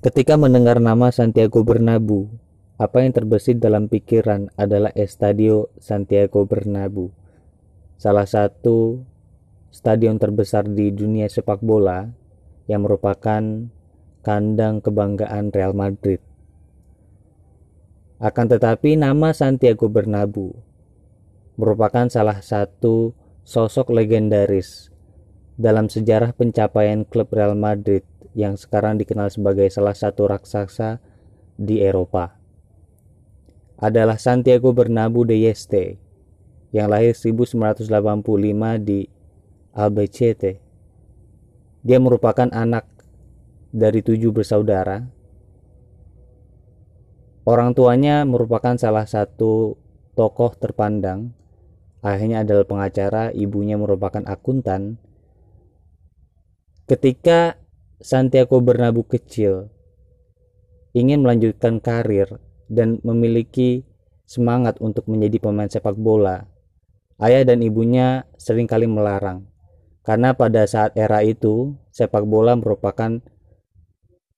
Ketika mendengar nama Santiago Bernabeu, apa yang terbesit dalam pikiran adalah Estadio Santiago Bernabeu, salah satu stadion terbesar di dunia sepak bola yang merupakan kandang kebanggaan Real Madrid. Akan tetapi nama Santiago Bernabeu merupakan salah satu sosok legendaris dalam sejarah pencapaian klub Real Madrid yang sekarang dikenal sebagai salah satu raksasa di Eropa. Adalah Santiago Bernabeu de Yeste yang lahir 1985 di Albacete. Dia merupakan anak dari tujuh bersaudara. Orang tuanya merupakan salah satu tokoh terpandang. Ayahnya adalah pengacara, ibunya merupakan akuntan, Ketika Santiago Bernabeu kecil ingin melanjutkan karir dan memiliki semangat untuk menjadi pemain sepak bola, ayah dan ibunya sering kali melarang. Karena pada saat era itu, sepak bola merupakan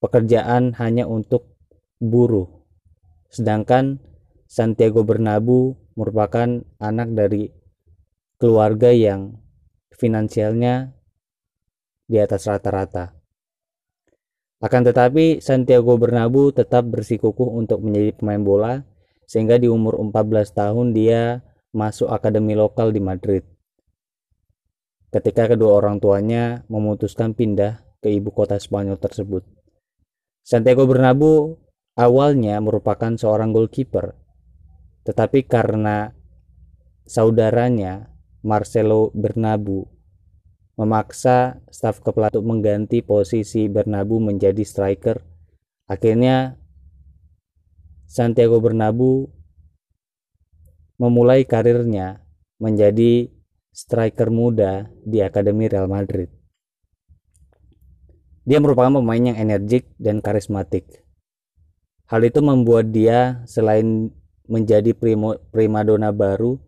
pekerjaan hanya untuk buruh. Sedangkan Santiago Bernabeu merupakan anak dari keluarga yang finansialnya di atas rata-rata. Akan tetapi Santiago Bernabeu tetap bersikukuh untuk menjadi pemain bola sehingga di umur 14 tahun dia masuk akademi lokal di Madrid. Ketika kedua orang tuanya memutuskan pindah ke ibu kota Spanyol tersebut. Santiago Bernabeu awalnya merupakan seorang goalkeeper, tetapi karena saudaranya Marcelo Bernabeu memaksa staf kepala untuk mengganti posisi Bernabeu menjadi striker. Akhirnya Santiago Bernabeu memulai karirnya menjadi striker muda di Akademi Real Madrid. Dia merupakan pemain yang energik dan karismatik. Hal itu membuat dia selain menjadi primadona baru,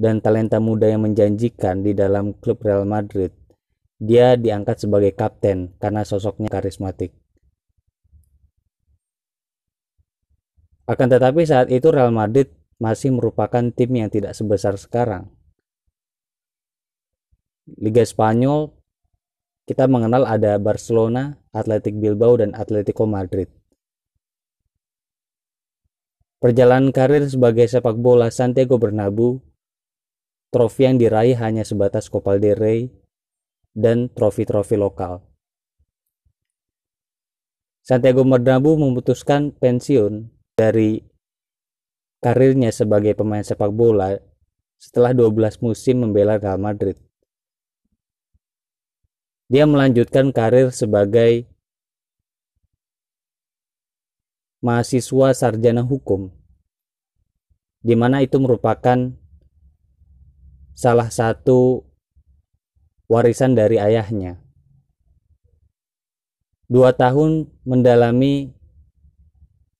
dan talenta muda yang menjanjikan di dalam klub Real Madrid, dia diangkat sebagai kapten karena sosoknya karismatik. Akan tetapi saat itu Real Madrid masih merupakan tim yang tidak sebesar sekarang. Liga Spanyol kita mengenal ada Barcelona, Athletic Bilbao dan Atletico Madrid. Perjalanan karir sebagai sepak bola Santiago Bernabeu trofi yang diraih hanya sebatas Copa del Rey dan trofi-trofi lokal. Santiago Bernabeu memutuskan pensiun dari karirnya sebagai pemain sepak bola setelah 12 musim membela Real Madrid. Dia melanjutkan karir sebagai mahasiswa sarjana hukum, di mana itu merupakan salah satu warisan dari ayahnya. Dua tahun mendalami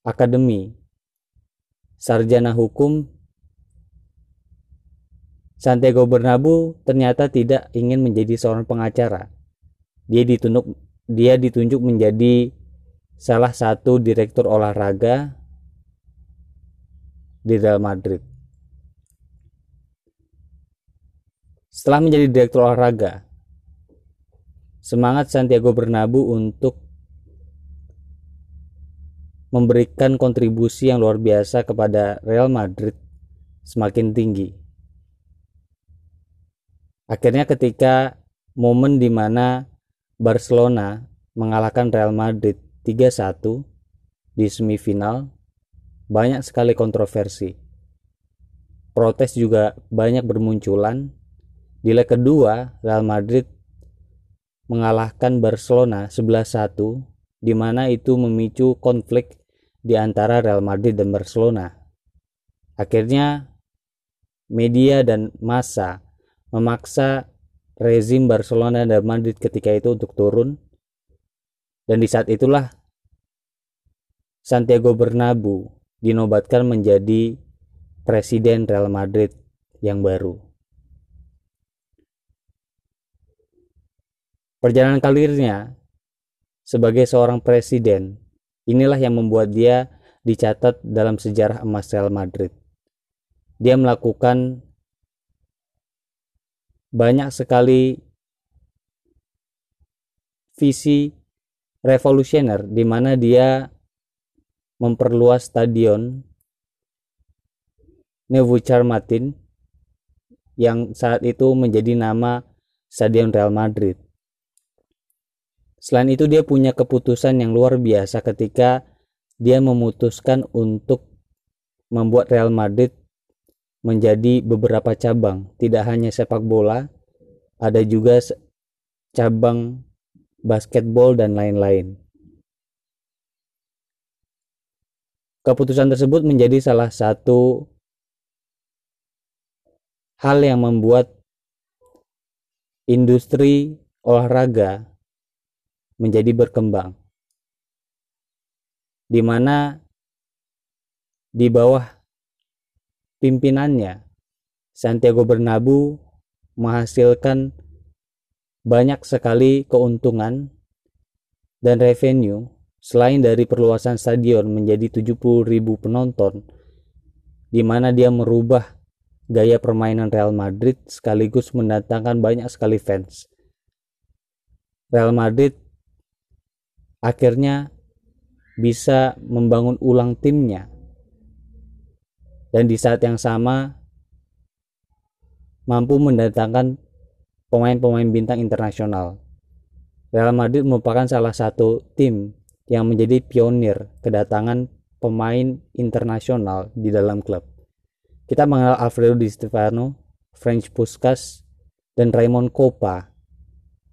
akademi sarjana hukum Santiago Bernabeu ternyata tidak ingin menjadi seorang pengacara. Dia ditunjuk dia ditunjuk menjadi salah satu direktur olahraga di Real Madrid. Setelah menjadi direktur olahraga, semangat Santiago Bernabeu untuk memberikan kontribusi yang luar biasa kepada Real Madrid semakin tinggi. Akhirnya ketika momen di mana Barcelona mengalahkan Real Madrid 3-1 di semifinal, banyak sekali kontroversi. Protes juga banyak bermunculan di leg kedua, Real Madrid mengalahkan Barcelona 11-1 di mana itu memicu konflik di antara Real Madrid dan Barcelona. Akhirnya media dan massa memaksa rezim Barcelona dan Madrid ketika itu untuk turun dan di saat itulah Santiago Bernabeu dinobatkan menjadi presiden Real Madrid yang baru. Perjalanan karirnya, sebagai seorang presiden. Inilah yang membuat dia dicatat dalam sejarah emas Real Madrid. Dia melakukan banyak sekali visi revolusioner di mana dia memperluas stadion Nevuchar Martin yang saat itu menjadi nama Stadion Real Madrid. Selain itu dia punya keputusan yang luar biasa ketika dia memutuskan untuk membuat Real Madrid menjadi beberapa cabang, tidak hanya sepak bola, ada juga cabang basketball dan lain-lain. Keputusan tersebut menjadi salah satu hal yang membuat industri olahraga menjadi berkembang. Di mana di bawah pimpinannya Santiago Bernabeu menghasilkan banyak sekali keuntungan dan revenue selain dari perluasan stadion menjadi 70.000 penonton di mana dia merubah gaya permainan Real Madrid sekaligus mendatangkan banyak sekali fans. Real Madrid akhirnya bisa membangun ulang timnya. Dan di saat yang sama mampu mendatangkan pemain-pemain bintang internasional. Real Madrid merupakan salah satu tim yang menjadi pionir kedatangan pemain internasional di dalam klub. Kita mengenal Alfredo Di Stefano, French Puskas, dan Raymond Kopa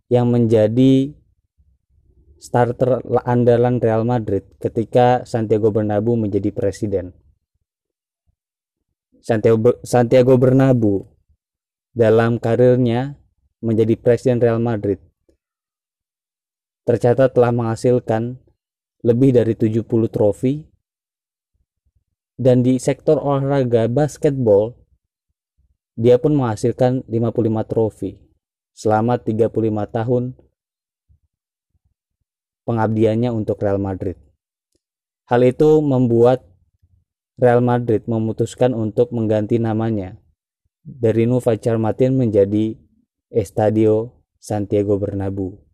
yang menjadi starter andalan Real Madrid ketika Santiago Bernabeu menjadi presiden. Santiago, Bernabeu dalam karirnya menjadi presiden Real Madrid tercatat telah menghasilkan lebih dari 70 trofi dan di sektor olahraga basketball dia pun menghasilkan 55 trofi selama 35 tahun pengabdiannya untuk Real Madrid. Hal itu membuat Real Madrid memutuskan untuk mengganti namanya dari Nueva Martin menjadi Estadio Santiago Bernabeu.